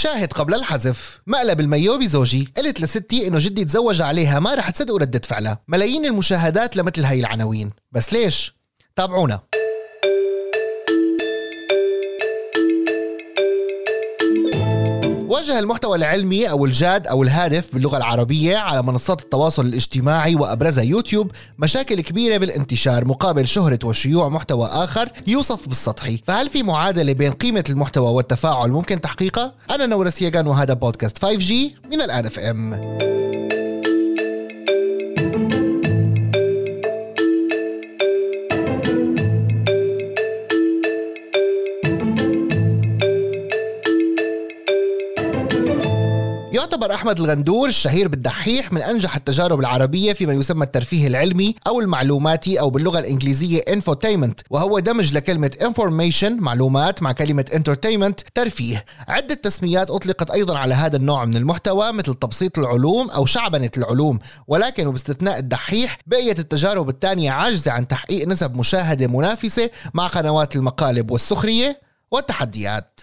شاهد قبل الحذف. مقلب الميو بزوجي قلت لستي إنه جدي تزوج عليها ما رح تصدقوا ردة فعلها. ملايين المشاهدات لمثل هاي العناوين. بس ليش؟ تابعونا. واجه المحتوى العلمي أو الجاد أو الهادف باللغة العربية على منصات التواصل الاجتماعي وأبرزها يوتيوب مشاكل كبيرة بالانتشار مقابل شهرة وشيوع محتوى آخر يوصف بالسطحي فهل في معادلة بين قيمة المحتوى والتفاعل ممكن تحقيقها؟ أنا نورس ياغان وهذا بودكاست 5G من الآن اف ام يعتبر أحمد الغندور الشهير بالدحيح من أنجح التجارب العربية فيما يسمى الترفيه العلمي أو المعلوماتي أو باللغة الإنجليزية infotainment وهو دمج لكلمة information معلومات مع كلمة entertainment ترفيه. عدة تسميات أطلقت أيضا على هذا النوع من المحتوى مثل تبسيط العلوم أو شعبنة العلوم. ولكن وباستثناء الدحيح بقيت التجارب الثانية عاجزة عن تحقيق نسب مشاهدة منافسة مع قنوات المقالب والسخرية والتحديات.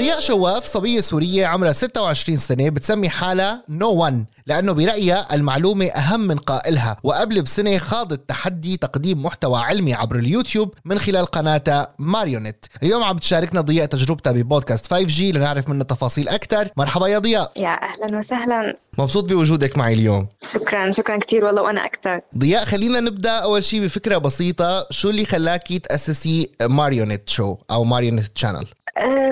ضياء شواف صبية سورية عمرها 26 سنة بتسمي حالها no one لأنه برأيها المعلومة أهم من قائلها وقبل بسنة خاضت تحدي تقديم محتوى علمي عبر اليوتيوب من خلال قناتها ماريونيت. اليوم عم بتشاركنا ضياء تجربتها ببودكاست 5G لنعرف منها تفاصيل أكثر مرحبا يا ضياء. يا أهلا وسهلا. مبسوط بوجودك معي اليوم. شكرا شكرا كثير والله وأنا أكثر ضياء خلينا نبدأ أول شيء بفكرة بسيطة. شو اللي خلاكي تأسسي ماريونيت show أو ماريونيت channel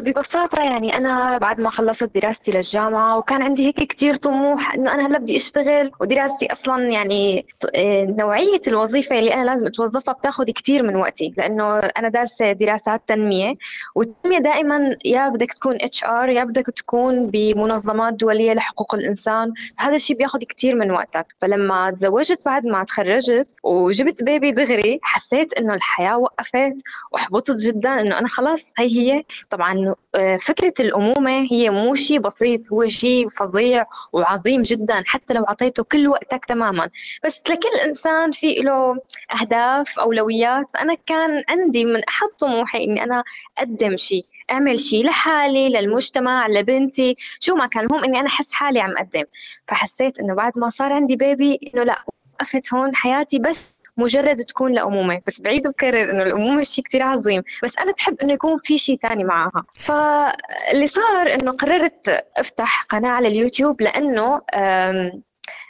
ببساطة يعني أنا بعد ما خلصت دراستي للجامعة وكان عندي هيك كتير طموح إنه أنا هلا بدي أشتغل ودراستي أصلا يعني أه، نوعية الوظيفة اللي أنا لازم أتوظفها بتاخذ كتير من وقتي لأنه أنا دارسة دراسات تنمية والتنمية دائما يا بدك تكون HR يا بدك تكون بمنظمات دولية لحقوق الإنسان فهذا الشيء بياخذ كتير من وقتك. فلما تزوجت بعد ما تخرجت وجبت baby دغري حسيت إنه الحياة وقفت وحبطت جدا إنه أنا خلاص هي هي. طبعا آه، فكرة الأمومة هي مو شيء بسيط هو شيء فظيع وعظيم جدا حتى لو أعطيته كل وقتك تماما. بس لكل إنسان في له أهداف أولويات. فأنا كان عندي من أحد طموحي إني أنا أقدم شيء أعمل شيء لحالي للمجتمع لبنتي. شو ما كان المهم إني أنا أحس حالي عم أقدم. فحسيت إنه بعد ما صار عندي بيبي إنه لا وقفت هون حياتي بس مجرد تكون لأمومة. بس بعيد بكرر إنه الأمومة شيء كتير عظيم. بس أنا بحب إنه يكون في شيء ثاني معها فاللي صار إنه قررت أفتح قناة على اليوتيوب لأنه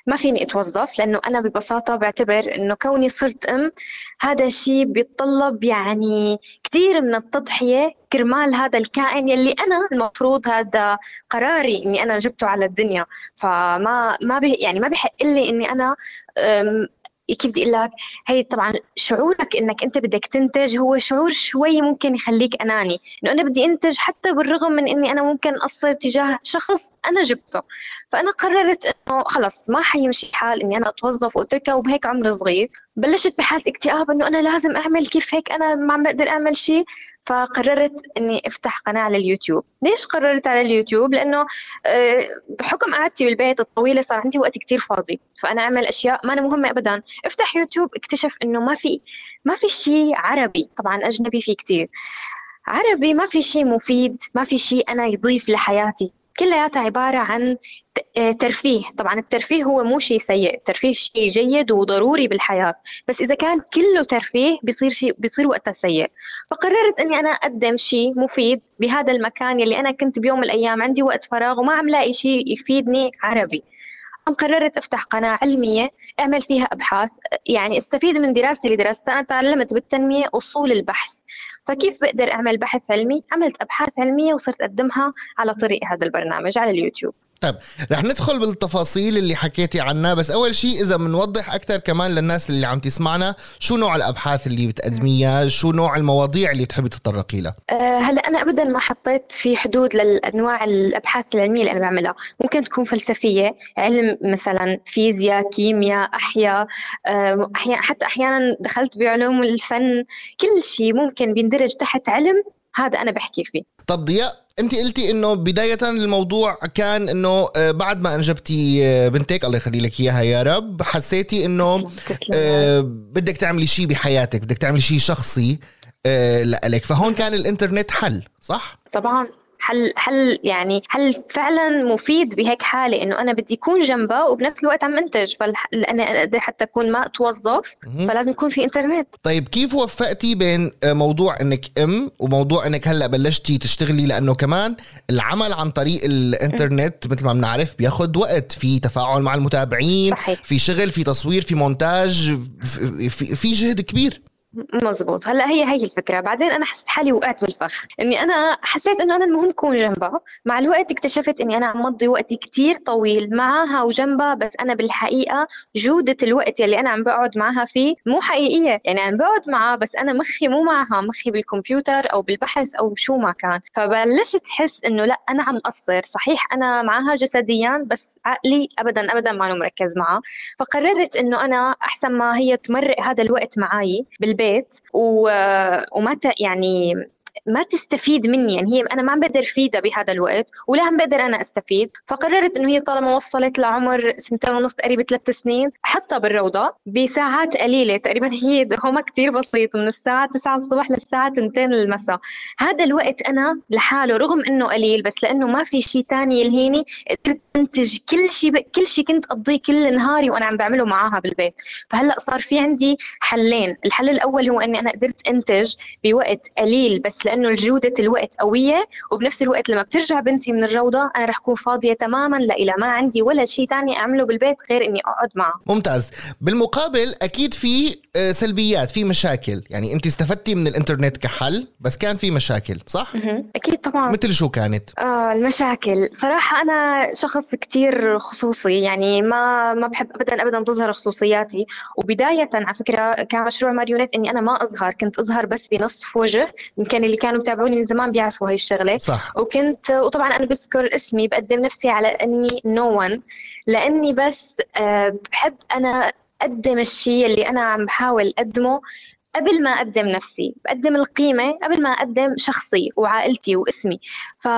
ما فيني أتوظف لأنه أنا ببساطة بعتبر إنه كوني صرت أم هذا الشيء بيتطلب يعني كثير من التضحية كرمال هذا الكائن يلي أنا المفروض هذا قراري إني أنا جبته على الدنيا. فما ما بي يعني ما بحق لي إني أنا كيف بدي أقول لك هي طبعا شعورك إنك أنت بدك تنتج هو شعور شوي ممكن يخليك أناني. إنه أنا بدي أنتج حتى بالرغم من إني أنا ممكن أقصر تجاه شخص أنا جبته. فأنا قررت إنه خلص ما حيمشي الحال إني أنا أتوظف وأتركها وبهيك عمر صغير. بلشت بحالة اكتئاب إنه أنا لازم أعمل كيف هيك أنا ما عم بقدر أعمل شيء فقررت إني أفتح قناة على اليوتيوب. ليش قررت على اليوتيوب؟ لأنه آه، بحكم قعدتي بالبيت الطويلة صار عندي وقت كتير فاضي فأنا أعمل أشياء ما أنا مهمة ابدا. أفتح يوتيوب اكتشف إنه ما في ما في شيء عربي. طبعا أجنبي في كتير. عربي ما في شيء مفيد ما في شيء أنا يضيف لحياتي. كلياتها عبارة عن آه، ترفيه. طبعا الترفيه هو مو شيء سيء. الترفيه شيء جيد وضروري بالحياة. بس إذا كان كله ترفيه بيصير شيء بيصير وقتها سيء. فقررت أني أنا أقدم شيء مفيد بهذا المكان يلي أنا كنت بيوم من الأيام عندي وقت فراغ وما عم لاقي شيء يفيدني عربي. قررت أفتح قناة علمية أعمل فيها أبحاث. يعني أستفيد من دراستي اللي درستها. أنا تعلمت بالتنمية أصول البحث. فكيف بقدر أعمل بحث علمي؟ عملت أبحاث علمية وصرت أقدمها على طريق هذا البرنامج على اليوتيوب. طيب رح ندخل بالتفاصيل اللي حكيتي عنها بس أول شيء إذا بنوضح أكثر كمان للناس اللي عم تسمعنا شو نوع الأبحاث اللي بتقدميها؟ شو نوع المواضيع اللي بتحبي تتطرقي لها؟ أه هلا أنا ابدا ما حطيت في حدود للأنواع الأبحاث العلمية اللي أنا بعملها. ممكن تكون فلسفية علم مثلا فيزياء كيمياء أحياء أه أحيانا حتى أحيانا دخلت بعلوم الفن كل شيء ممكن بيندرج تحت علم هذا أنا بحكي فيه. طب ضياء انت قلتي انه بداية الموضوع كان انه آه، بعد ما انجبتي آه، بنتك الله يخلي لك إياها يا رب حسيتي انه آه، بدك تعملي شيء بحياتك بدك تعملي شيء شخصي لك فهون كان الإنترنت حل صح؟ طبعا. هل هل يعني هل فعلا مفيد بهيك حالة إنه أنا بدي اكون جنبها وبنفس الوقت عم انتج فانا أقدر حتى أكون ما أتوظف فلازم يكون في إنترنت. طيب كيف وفقتي بين موضوع إنك أم وموضوع إنك هلأ بلشتي تشتغلي؟ لأنه كمان العمل عن طريق الإنترنت مثل ما بنعرف بياخذ وقت. في تفاعل مع المتابعين صحيح. في شغل في تصوير في مونتاج في, في جهد كبير. مزبوط. هلا هي هي الفكرة. بعدين أنا حسيت حالي وقعت بالفخ. إني أنا حسيت إنه أنا المهم كون جنبها. مع الوقت اكتشفت إني أنا عم مضي وقت كتير طويل معها وجنبها بس أنا بالحقيقة جودة الوقت يلي أنا عم بقعد معها فيه مو حقيقية. يعني عم بقعد معها بس أنا مخي مو معها. مخي بالكمبيوتر أو بالبحث أو شو ما كان. فبلشت احس إنه لأ أنا عم قصر. صحيح أنا معها جسديا بس عقلي ابدا ابدا ما مركز معها. فقررت إنه أنا أحسن ما هي تمرق هذا الوقت معي بالبيت البيت وما يعني ما تستفيد مني. يعني هي أنا ما عم بقدر افيدها بهذا الوقت ولا عم بقدر أنا أستفيد. فقررت إنه هي طالما وصلت لعمر سنتين ونص تقريبا ثلاث سنين حطها بالروضة بساعات قليلة. تقريبا هي دوامها كثير بسيط من الساعة 9 الصبح للساعة 2 المساء. هذا الوقت أنا لحاله رغم إنه قليل بس لأنه ما في شيء ثاني يلهيني. قدرت أنتج كل شيء ب... كل شيء كنت أقضيه كل نهاري وأنا عم بعمله معاها بالبيت. فهلأ صار في عندي حلين. الحل الأول هو إني أنا قدرت أنتج بوقت قليل بس لأنه الجودة الوقت قوية وبنفس الوقت لما بترجع بنتي من الروضة أنا رح أكون فاضية تماما لإلى ما عندي ولا شيء ثاني أعمله بالبيت غير إني أقعد معه. ممتاز. بالمقابل أكيد في آه، سلبيات في مشاكل. يعني انت استفدتي من الإنترنت كحل بس كان في مشاكل صح؟ أكيد طبعا. مثل شو كانت؟ آه المشاكل. صراحة أنا شخص كتير خصوصي يعني ما ما بحب ابدا ابدا تظهر خصوصياتي. وبداية على فكرة كان مشروع ماريونيت إني أنا ما اظهر كنت اظهر بس بنصف وجه يمكن اللي كانوا متابعوني من زمان بيعرفوا هاي الشغلة. صح. وكنت وطبعا أنا بذكر اسمي بقدم نفسي على أني no one لأني بس آه بحب أنا أقدم الشيء اللي أنا عم بحاول أقدمه قبل ما أقدم نفسي بقدم القيمة قبل ما أقدم شخصي وعائلتي واسمي. ف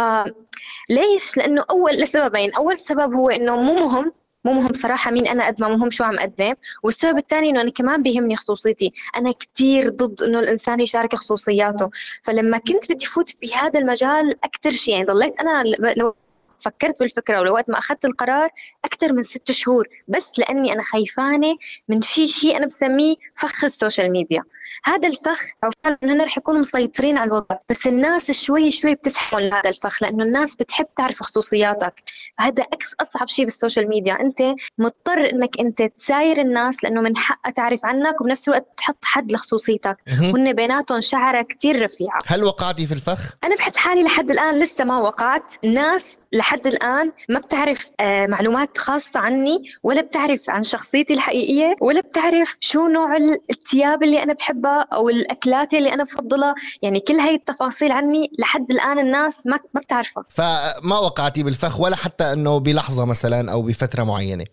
ليش؟ لأنه أول لسببين. أول سبب هو إنه مو مهم مو مهم صراحة مين أنا قد ما مهم شو عم أقدم والسبب الثاني إنه أنا كمان بيهمني خصوصيتي. أنا كثير ضد إنه الإنسان يشارك خصوصياته. فلما كنت بدي فوت بهذا المجال أكثر شيء يعني ضليت أنا لو فكرت بالفكرة ولوقت ما أخذت القرار أكثر من ست شهور بس لأني أنا خايفانة من في شيء أنا بسميه فخ ال social media. هذا الفخ عرفان إنه رح يكونوا مسيطرين على الوضع بس الناس شوي شوي بتسحبوا لهذا الفخ لأنه الناس بتحب تعرف خصوصياتك. هذا أكس أصعب شيء بال social media. أنت مضطر إنك أنت تساير الناس لأنه من حقها تعرف عنك وبنفس الوقت تحط حد لخصوصيتك. هن بيناتهم شعرة كثير رفيعة. هل وقعتي في الفخ؟ أنا بحس حالي لحد الآن لسه ما وقعت. ناس لحد الآن ما بتعرف آه، معلومات خاصة عني ولا بتعرف عن شخصيتي الحقيقية ولا بتعرف شو نوع الثياب اللي أنا بحب بحبها أو الأكلات اللي أنا بفضلها. يعني كل هاي التفاصيل عني لحد الآن الناس ما ما بتعرفها. فما وقعتي بالفخ ولا حتى إنه بلحظة مثلا أو بفترة معينة؟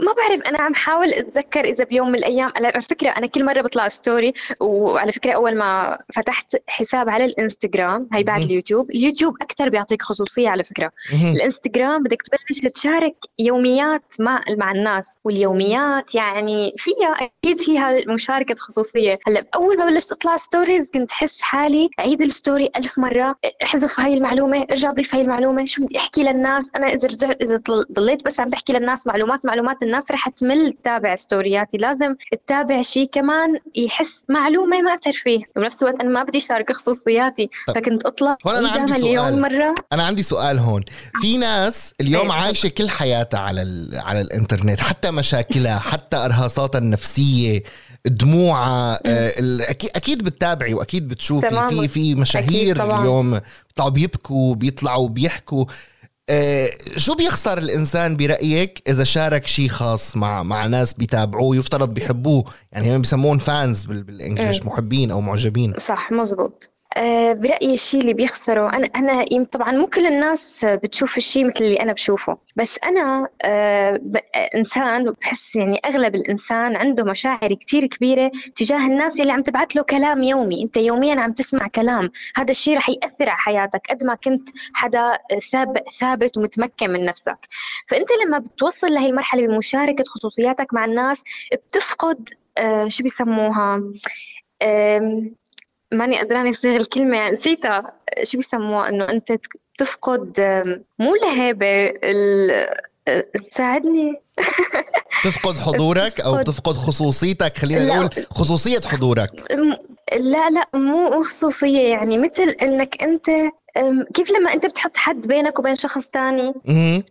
ما بعرف أنا عم حاول أتذكر إذا بيوم من الأيام على فكرة أنا كل مرة بطلع story وعلى فكرة أول ما فتحت حساب على الإنستغرام هي بعد اليوتيوب اليوتيوب أكثر بيعطيك خصوصية على فكرة. الإنستغرام بدك تبلش تشارك يوميات مع مع الناس واليوميات يعني فيها أكيد فيها مشاركة خصوصية. هلأ أول ما بلشت أطلع stories كنت أحس حالي عيد ال story ألف مرة. أحذف هاي المعلومة أرجع ضيف هاي المعلومة. شو بدي أحكي للناس؟ أنا إذا رجعت إذا ضليت بس عم بحكي للناس معلومات معلومات الناس رح تمل تتابع ستورياتي. لازم تتابع شيء كمان يحس معلومة مع ترفيه. وبنفس الوقت أنا ما بدي اشارك خصوصياتي. فكنت اطلع هون أنا عندي سؤال. مرة. أنا عندي سؤال هون. في ناس اليوم أيه. عايشة كل حياتها على على الإنترنت حتى مشاكلها حتى إرهاصاتها النفسية دموعها آه أكيد بتتابعي وأكيد بتشوفي. في في مشاهير اليوم بيطلعوا بيبكوا بيطلعوا بيحكوا. شو بيخسر الإنسان برأيك إذا شارك شيء خاص مع مع ناس بيتابعوه؟ يفترض بيحبوه. يعني هم بيسمون فانز بالانجلش محبين أو معجبين. صح مزبوط. آه، برأيي الشيء اللي بيخسره أنا أنا طبعا مو كل الناس بتشوف الشيء مثل اللي أنا بشوفه بس أنا آه، إنسان بحس يعني أغلب الإنسان عنده مشاعر كتير كبيرة تجاه الناس اللي عم تبعت له كلام يومي أنت يوميا عم تسمع كلام هذا الشيء رح يأثر على حياتك قد ما كنت حدا ثابت ومتمكن من نفسك. فأنت لما بتوصل لهي المرحلة بمشاركة خصوصياتك مع الناس بتفقد آه، شو بيسموها؟ ماني قدرانة أصيغ الكلمة. يعني نسيتها. شو بيسموها؟ إنه أنت تفقد مو الهيبة تساعدني. تفقد حضورك أو تفقد. خصوصيتك خلينا نقول خصوصية حضورك. لا لا مو خصوصية. يعني مثل إنك أنت كيف لما أنت بتحط حد بينك وبين شخص تاني؟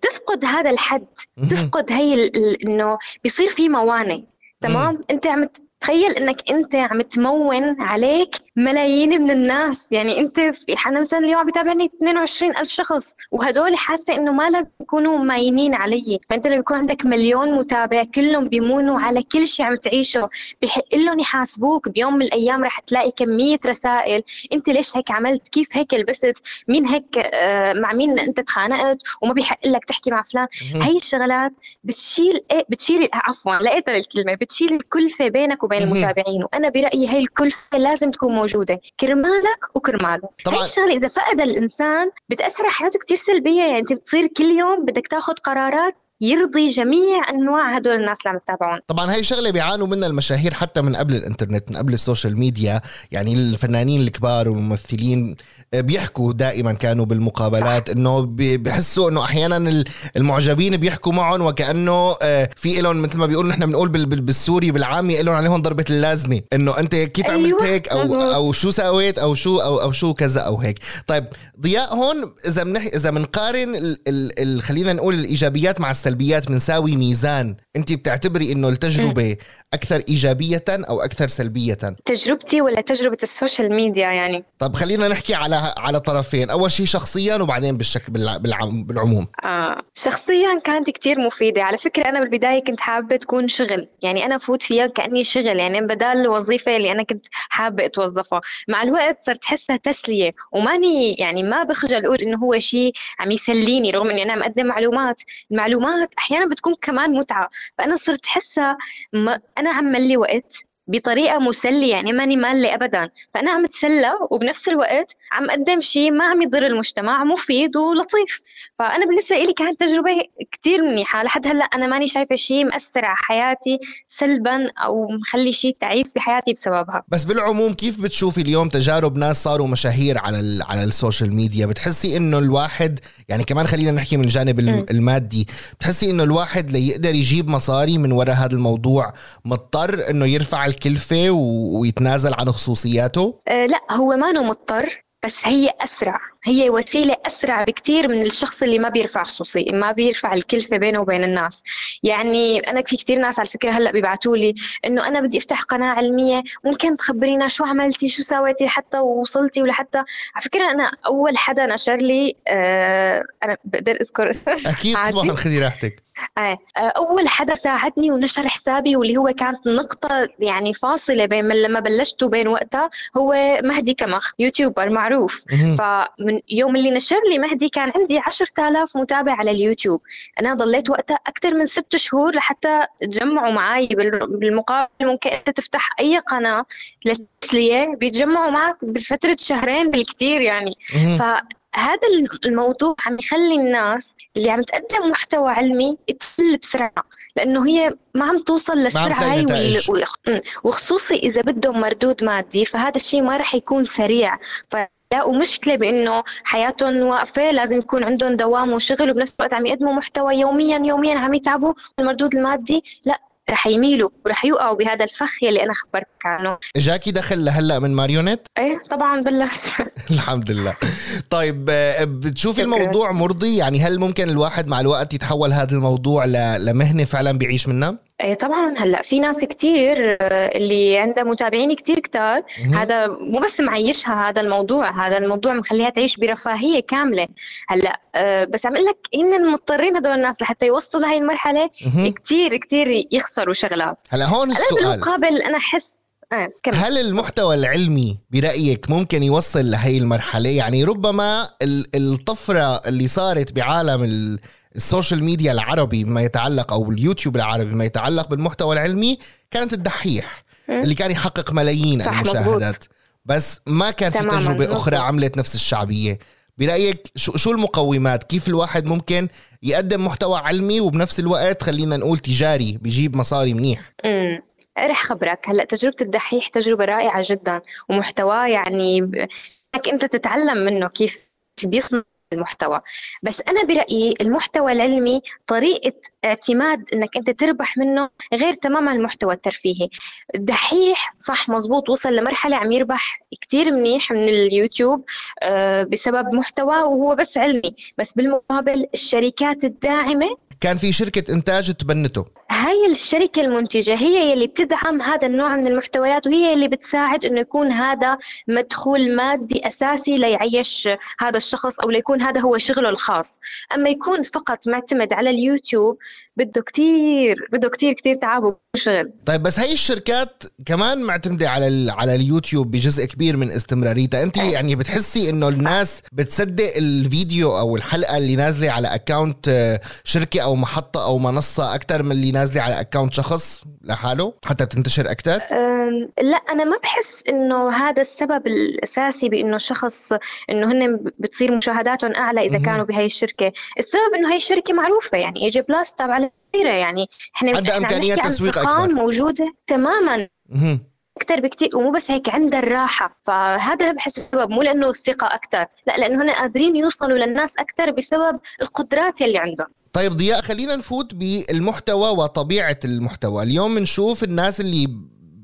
تفقد هذا الحد. تفقد هي إنه بيصير في موانئ تمام؟ أنت عم تخيل إنك أنت عم تمون عليك ملايين من الناس. يعني أنت في أنا مثلا اليوم بيتابعني 22 ألف شخص وهدول حاسة إنه ما لازم يكونوا ماينين علي. فأنت لما يكون عندك مليون متابع كلهم بيمونوا على كل شيء عم تعيشه بحق لهم يحاسبوك. بيوم من الأيام رح تلاقي كمية رسائل أنت ليش هيك عملت؟ كيف هيك لبست؟ مين هيك آه مع مين أنت تخانقت؟ وما بيحق لك تحكي مع فلان. هي الشغلات بتشيل إيه؟ بتشيل عفوا لقيت الكلمة بتشيل الكلفة بينك وبين المتابعين وأنا برأيي هي الكلفه لازم تكون موجودة كرمالك وكرماله طبعا. هي الشغلة إذا فقد الإنسان بتأثر على حياته كثير سلبية يعني أنت بتصير كل يوم بدك تاخذ قرارات يرضي جميع أنواع هدول الناس اللي عم يتابعون. طبعا هي شغلة بيعانوا منها المشاهير حتى من قبل الإنترنت من قبل ال social media. يعني الفنانين الكبار والممثلين بيحكوا دائما كانوا بالمقابلات إنه بحسوا إنه أحيانا المعجبين بيحكوا معهم وكأنه آه، في لهم مثل ما بيقولوا نحن بنقول بالسوري بالعامي لهم عليهم ضربة اللازمة. إنه أنت كيف أيوة. عملت هيك؟ أو أو شو سويت؟ أو شو أو أو شو كذا أو هيك. طيب ضياء هون إذا بنح إذا بنقارن خلينا نقول الإيجابيات مع السلبيات. بنساوي ميزان. انت بتعتبري انه التجربة أكثر إيجابية أو أكثر سلبية؟ تجربتي ولا تجربة ال social media يعني؟ طب خلينا نحكي على على طرفين. أول شيء شخصيا وبعدين بالشكل بالعموم. آه. شخصيا كانت كتير مفيدة. على فكرة أنا بالبداية كنت حابة تكون شغل. يعني أنا فوت فيها كأني شغل. يعني بدل الوظيفة اللي أنا كنت حابة أتوظفها. مع الوقت صرت أحسها تسلية. وماني يعني ما بخجل أقول إنه هو شيء عم يسليني رغم إني أنا مقدم معلومات. المعلومات أحيانا بتكون كمان متعة. فأنا صرت احسها أنا عم ملي وقت. بطريقة مسلية يعني ماني مالة ابدا. فأنا عم أتسلى وبنفس الوقت عم اقدم شيء ما عم يضر المجتمع مفيد ولطيف. فأنا بالنسبة لي كانت تجربة كثير منيحة. لحد هلأ أنا ماني شايفة شيء مأثر على حياتي سلبا أو مخلي شيء تعيس بحياتي بسببها. بس بالعموم كيف بتشوفي اليوم تجارب ناس صاروا مشاهير على على ال social media؟ بتحسي إنه الواحد يعني كمان خلينا نحكي من الجانب. المادي بتحسي إنه الواحد ليقدر يجيب مصاري من وراء هذا الموضوع مضطر إنه يرفع الكلفة ويتنازل عن خصوصياته؟ أه لا هو ما مضطر بس هي أسرع هي وسيلة أسرع بكتير من الشخص اللي ما بيرفع خصوصية ما بيرفع الكلفة بينه وبين الناس. يعني أنا في كتير ناس على فكرة هلأ بيبعتوا لي إنه أنا بدي أفتح قناة علمية ممكن تخبرينا شو عملتي شو سويتي لحتى وصلتي ولحتى. على فكرة أنا أول حدا نشر لي آه أنا بقدر أذكر أكيد طبعا خذي راحتك. آه. أول حدا ساعدني ونشر حسابي واللي هو كانت نقطة يعني فاصلة بين من لما بلشت وبين وقتها هو مهدي كمخ YouTuber معروف. فمن يوم اللي نشر لي مهدي كان عندي 10000 متابع على اليوتيوب. أنا ضليت وقتها أكثر من ست شهور لحتى تجمعوا معي بالمقابل ممكن أنت تفتح أي قناة للتسليه بيتجمعوا معك بفترة شهرين بالكثير يعني. ف هذا الموضوع عم يخلي الناس اللي عم تقدم محتوى علمي تفل بسرعة لأنه هي ما عم توصل للسرعه هاي وخصوصي إذا بدهم مردود مادي فهذا الشيء ما رح يكون سريع. لاقوا مشكله بإنه حياتهم واقفة لازم يكون عندهم دوام وشغل وبنفس الوقت عم يقدموا محتوى يوميا يوميا عم يتعبوا المردود المادي. لا رح يميلوا ورح يوقعوا بهذا الفخ يلي أنا خبرتك عنه إجاكي دخل لهلأ من ماريونيت؟ إيه طبعا بلش. الحمد لله. طيب آه، بتشوفي الموضوع مرضي؟ يعني هل ممكن الواحد مع الوقت يتحول هذا الموضوع لمهنة فعلا بيعيش منها؟ إيه طبعا هلأ في ناس كتير آه، اللي عندها متابعين كتير كتار. هذا مو بس معيشها هذا الموضوع هذا الموضوع مخليها تعيش برفاهية كاملة. هلأ آه، بس عم أقول لك هن مضطرين هدول الناس لحتى يوصلوا لهي المرحلة كتير كتير يخسروا شغلات. هلأ هون السؤال. بالمقابل أنا احس آه، هل المحتوى العلمي برأيك ممكن يوصل لهي المرحلة؟ يعني ربما الطفرة اللي صارت بعالم ال social media العربي بما يتعلق أو اليوتيوب العربي بما يتعلق بالمحتوى العلمي كانت الدحيح اللي كان يحقق ملايين المشاهدات. بس ما كان في تجربة مزبوط. أخرى عملت نفس الشعبية. برأيك شو شو المقومات؟ كيف الواحد ممكن يقدم محتوى علمي وبنفس الوقت خلينا نقول تجاري بيجيب مصاري منيح؟ امم رح خبرك. هلأ تجربة الدحيح تجربة رائعة جدا ومحتواه يعني انك أنت تتعلم منه كيف بيصنع المحتوى. بس أنا برأيي المحتوى العلمي طريقة اعتماد أنك أنت تربح منه غير تماما المحتوى الترفيهي. دحيح صح مزبوط وصل لمرحلة عم يربح كتير منيح من اليوتيوب آه، بسبب محتوى وهو بس علمي. بس بالمقابل الشركات الداعمة كان في شركة إنتاج تبنته. هاي الشركة المنتجة هي اللي بتدعم هذا النوع من المحتويات وهي اللي بتساعد إنه يكون هذا مدخول مادي أساسي ليعيش هذا الشخص أو ليكون هذا هو شغله الخاص، أما يكون فقط معتمد على اليوتيوب بده كتير بده كتير كتير تعب وشغل طيب بس هاي الشركات كمان معتمدة على على اليوتيوب بجزء كبير من استمراريتها أنت. يعني بتحسي إنه الناس بتصدق الفيديو أو الحلقة اللي نازلة على account آه، شركة أو محطة أو منصة أكثر من اللي نازلة على account شخص لحاله حتى تنتشر أكثر لا أنا ما بحس إنه هذا السبب الأساسي بإنه شخص إنه هن بتصير مشاهداتهم أعلى إذا كانوا بهي الشركة. السبب إنه هي الشركة معروفة يعني ايجي بلس تابعه كبيره يعني. إحنا عندها امكانيات تسويق أكبر. موجودة تماما. أكثر بكثير ومو بس هيك عندها الراحة فهذا بحس السبب مو لأنه الثقة أكثر لا لأنه هن قادرين يوصلوا للناس أكثر بسبب القدرات يلي عندهم. طيب ضياء خلينا نفوت بالمحتوى وطبيعة المحتوى. اليوم بنشوف الناس اللي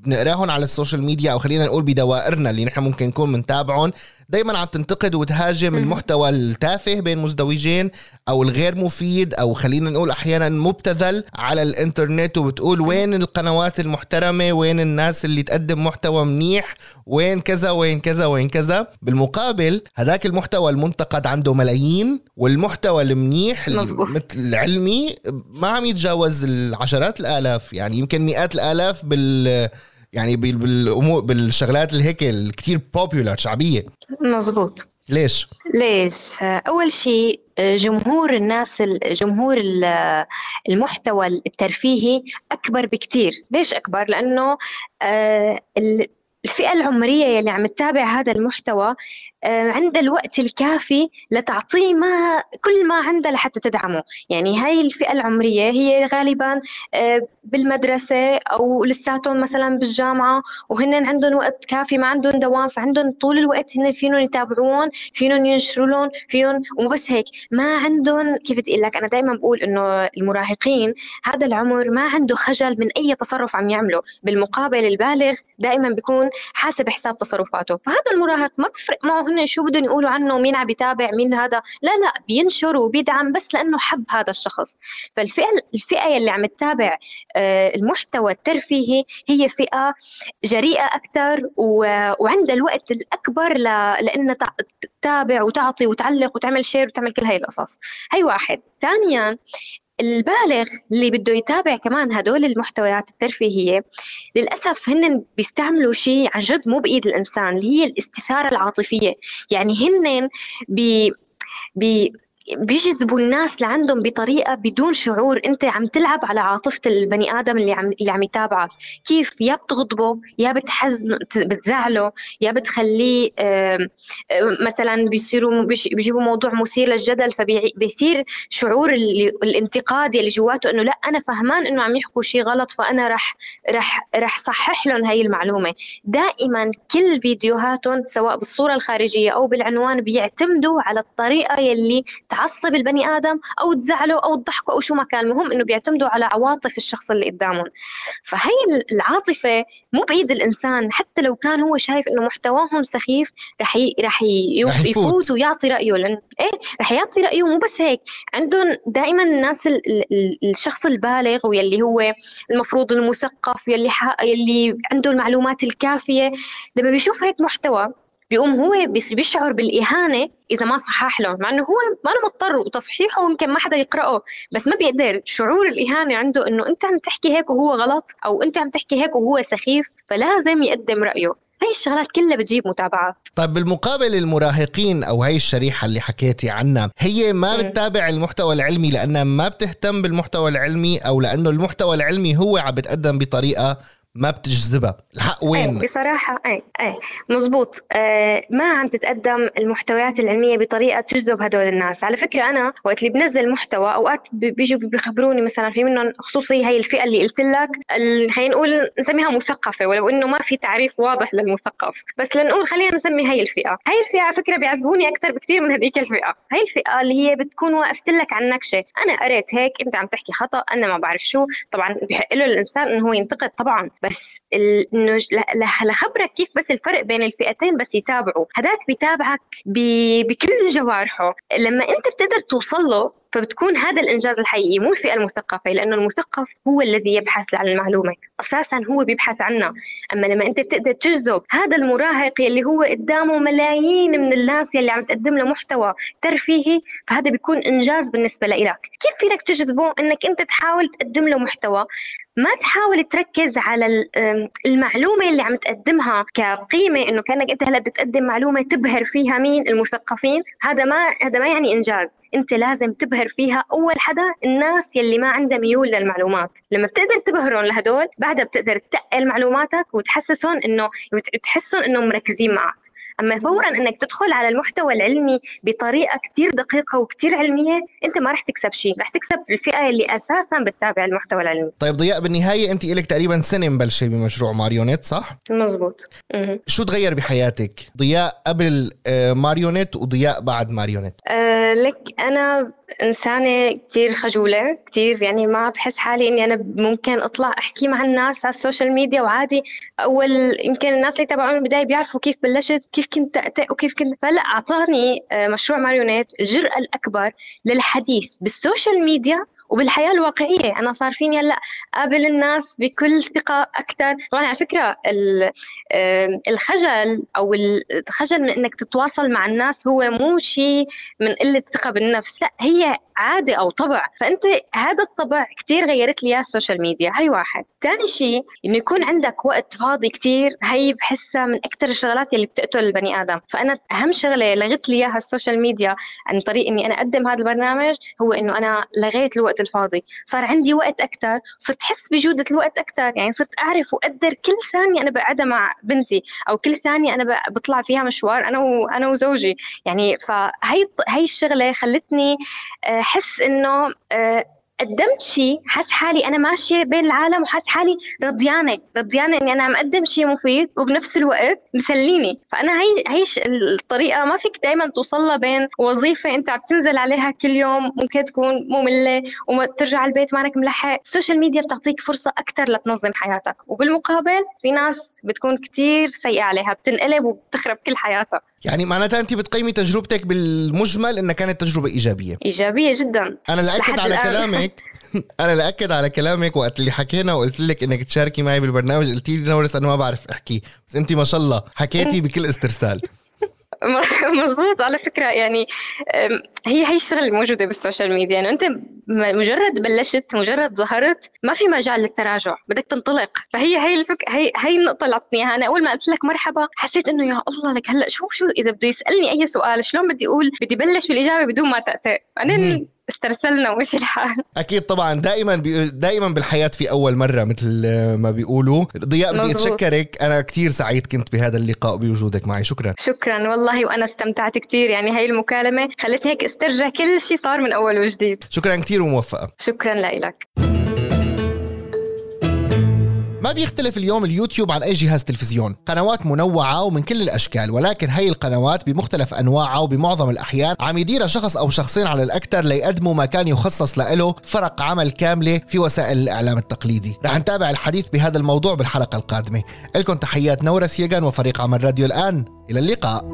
بنقراهم على ال social media أو خلينا نقول بدوائرنا اللي نحن ممكن نكون بنتابعهم. دايما عم تنتقد وتهاجم المحتوى التافه بين مزدوجين أو الغير مفيد أو خلينا نقول أحيانا مبتذل على الإنترنت وبتقول وين القنوات المحترمة؟ وين الناس اللي تقدم محتوى منيح؟ وين كذا؟ وين كذا؟ وين كذا؟ بالمقابل هذاك المحتوى المنتقد عنده ملايين والمحتوى المنيح مثل العلمي ما عم يتجاوز العشرات الآلاف يعني يمكن مئات الآلاف بال يعني بالامور بالشغلات اللي هيك الكثير بوبيولار شعبية مزبوط ليش؟ ليش؟ أول شيء جمهور الناس جمهور المحتوى الترفيهي أكبر بكتير ليش أكبر؟ لأنه آه، الفئة العمرية يلي عم تتابع هذا المحتوى آه، عندها الوقت الكافي لتعطيه ما كل ما عندها لحتى تدعمه. يعني هاي الفئة العمرية هي غالبا آه، بالمدرسة أو لساتهم مثلا بالجامعة وهن عندهم وقت كافي ما عندهم دوام فعندهم طول الوقت هن فيهم يتابعون فيهم ينشروا لهم فيهم ومو بس هيك. ما عندهم كيف بدي لك أنا دائما بقول إنه المراهقين هذا العمر ما عنده خجل من أي تصرف عم يعمله. بالمقابل البالغ دائما بيكون حاسب حساب تصرفاته. فهذا المراهق ما بفرق معه هن شو بدهم يقولوا عنه مين عم يتابع مين هذا. لا لا بينشر وبيدعم بس لأنه حب هذا الشخص. فالفئة الفئة اللي عم تتابع آه، المحتوى الترفيهي هي فئة جريئة أكثر وعندها الوقت الأكبر لإنها تتابع وتعطي وتعلق وتعمل شير وتعمل كل هاي القصص. هي واحد. ثانيا البالغ اللي بده يتابع كمان هدول المحتويات الترفيهية للأسف هن بيستعملوا شيء عن جد مو بإيد الإنسان اللي هي الاستثارة العاطفية. يعني هن بي بي بيجذبوا الناس لعندهم بطريقة بدون شعور. انت عم تلعب على عاطفة البني آدم اللي عم اللي عم يتابعك. كيف؟ يا بتغضبه يا بتحزنه بتزعله يا بتخليه مثلا بيصيروا بيجيبوا موضوع مثير للجدل فبيصير شعور الانتقاد اللي جواته إنه لا أنا فهمان إنه عم يحكوا شيء غلط فأنا رح رح رح صحح لهم هاي المعلومة. دائما كل فيديوهاتهم سواء بالصورة الخارجية أو بالعنوان بيعتمدوا على الطريقة يلي تعصب البني آدم أو تزعله أو تضحكه أو شو ما كان. المهم إنه بيعتمدوا على عواطف الشخص اللي قدامهم. فهي العاطفة مو بإيد الإنسان. حتى لو كان هو شايف إنه محتواهم سخيف رح ي... رح, يفوت. ويعطي رأيه. لأن إيه؟ رح يعطي رأيه. مو بس هيك. عندهم دائما الناس ال... ال... الشخص البالغ واللي هو المفروض المثقف يلي ح... يلي عنده المعلومات الكافية. لما بيشوف هيك محتوى بيقوم هو بيشعر بالإهانة إذا ما صحح له مع إنه هو ما له مضطر وتصحيحه يمكن ما حدا يقرأه بس ما بيقدر. شعور الإهانة عنده إنه أنت عم تحكي هيك وهو غلط أو أنت عم تحكي هيك وهو سخيف فلازم يقدم رأيه. هاي الشغلات كلها بتجيب متابعات. طيب بالمقابل المراهقين أو هاي الشريحة اللي حكيتي عنها هي ما بتتابع المحتوى العلمي لأنها ما بتهتم بالمحتوى العلمي أو لأنه المحتوى العلمي هو عم بتقدم بطريقة ما بتجذبها. الحق وين؟ أي بصراحة أي أي. مزبوط آه ما عم تتقدم المحتويات العلمية بطريقة تجذب هدول الناس. على فكرة أنا وقت اللي بنزل محتوى أوقات بيجوا بيخبروني مثلا في منهم خصوصي هي الفئة اللي قلت لك خلينا نقول نسميها مثقفة ولو إنه ما في تعريف واضح للمثقف. بس لنقول خلينا نسمي هي الفئة. هي الفئة على فكرة بيعذبوني أكثر بكثير من هذيك الفئة. هي الفئة اللي هي بتكون وقفت لك على النكشة أنا قريت هيك أنت عم تحكي خطأ أنا ما بعرف شو. طبعا بحق له الإنسان إنه هو ينتقد طبعا. بس إنه لخبرك كيف بس الفرق بين الفئتين بس يتابعوا. هذاك بيتابعك بكل جوارحه. لما أنت بتقدر توصل له فبتكون هذا الإنجاز الحقيقي مو الفئة المثقفة لأنه المثقف هو الذي يبحث عن المعلومة. أساسا هو بيبحث عنها. أما لما أنت بتقدر تجذب هذا المراهق اللي هو قدامه ملايين من الناس يلي عم تقدم له محتوى ترفيهي فهذا بيكون إنجاز بالنسبة لك كيف فيك تجذبه؟ أنك أنت تحاول تقدم له محتوى. ما تحاول تركز على المعلومة اللي عم تقدمها كقيمة إنه كأنك أنت هلأ بتقدم معلومة تبهر فيها مين؟ المثقفين. هذا ما هذا ما يعني إنجاز. أنت لازم تبهر فيها أول حدا الناس يلي ما عندها ميول للمعلومات. لما بتقدر تبهرهم لهدول بعدها بتقدر تقل معلوماتك وتحسسهم انه تحسهم انه مركزين معك. أما فورا إنك تدخل على المحتوى العلمي بطريقة كثير دقيقة وكثير علمية أنت ما رح تكسب شيء. رح تكسب الفئة اللي أساسا بتتابع المحتوى العلمي. طيب ضياء بالنهاية أنت لك تقريبا سنة مبلشة بمشروع ماريونيت صح؟ مزبوط. شو تغير بحياتك؟ ضياء قبل آه، ماريونيت وضياء بعد ماريونيت. أه لك أنا إنسانة كتير خجولة كتير يعني ما بحس حالي إني أنا ممكن أطلع أحكي مع الناس على ال social media وعادي. أول يمكن الناس اللي تابعوني من البداية بيعرفوا كيف بلشت كيف كنت أتأتئ وكيف كنت فلا أعطاني آه، مشروع ماريونيت الجرأة الأكبر للحديث بال social media وبالحياة الواقعية أنا صار فيني هلأ قابل الناس بكل ثقة أكثر طبعا على فكرة الخجل أو الخجل من إنك تتواصل مع الناس هو مو شيء من قلة ثقة بالنفس لأ هي عادة أو طبع. فأنت هذا الطبع كتير غيرت لي ال social media. هاي واحد. ثاني شيء إنه يكون عندك وقت فاضي كتير هي بحسها من أكثر الشغلات اللي بتقتل البني آدم. فأنا أهم شغلة لغت لي إياها ال social media عن طريق إني أنا أقدم هذا البرنامج هو إنه أنا لغيت الوقت الفاضي. صار عندي وقت أكثر صرت أحس بجودة الوقت أكثر يعني صرت أعرف وأقدر كل ثانية أنا بقعدها مع بنتي أو كل ثانية أنا بطلع فيها مشوار أنا وأنا وزوجي. يعني فهي هي الشغلة خلتني احس إنه آه، قدمت شيء حس حالي أنا ماشية بين العالم وحس حالي رضيانة رضيانة إني أنا عم اقدم شيء مفيد وبنفس الوقت مسليني. فأنا هي هي الطريقة ما فيك دائما توصل لها بين وظيفة أنت عم تنزل عليها كل يوم ممكن تكون مملة وترجع البيت مانك ملحق. ال social media بتعطيك فرصة أكثر لتنظم حياتك. وبالمقابل في ناس بتكون كتير سيئة عليها بتنقلب وبتخرب كل حياتها. يعني معناتها أنت بتقيمي تجربتك بالمجمل إنها كانت تجربة إيجابية. إيجابية جدا. أنا لأكد على كلامك أنا لأكد على كلامك وقت اللي حكينا وقلت لك إنك تشاركي معي بالبرنامج. قلتي لي نورس أنا ما بعرف أحكي بس أنت ما شاء الله حكيتي بكل استرسال. مظبوط. على فكرة يعني هي هي الشغله الموجودة بال social media. انه أنت مجرد بلشت مجرد ظهرت ما في مجال للتراجع. بدك تنطلق. فهي هي الفك هي هي النقطة اللي اعطتني إياها. أنا أول ما قلت لك مرحبا حسيت إنه يا الله لك هلأ شو شو إذا بده يسألني أي سؤال شلون بدي أقول؟ بدي بلش بالإجابة بدون ما تأتئ بعدين استرسلنا ومشي الحال. أكيد طبعا. دائما بي... دائما بالحياة في أول مرة مثل ما بيقولوا. ضياء بدي أتشكرك. أنا كثير سعيد كنت بهذا اللقاء بوجودك معي. شكرا. شكرا. والله وأنا استمتعت كثير يعني هاي المكالمة خلتني هيك استرجع كل شيء صار من أول وجديد. شكرا كثير وموفقة. شكرا لك ما بيختلف اليوم اليوتيوب عن أي جهاز تلفزيون. قنوات منوعة ومن كل الأشكال ولكن هي القنوات بمختلف أنواعها وبمعظم الأحيان عم يديرها شخص أو شخصين على الأكثر ليقدموا ما كان يخصص له فرق عمل كاملة في وسائل الإعلام التقليدي. رح نتابع الحديث بهذا الموضوع بالحلقة القادمة. لكم تحيات نورس يجان وفريق عمل راديو الآن. إلى اللقاء.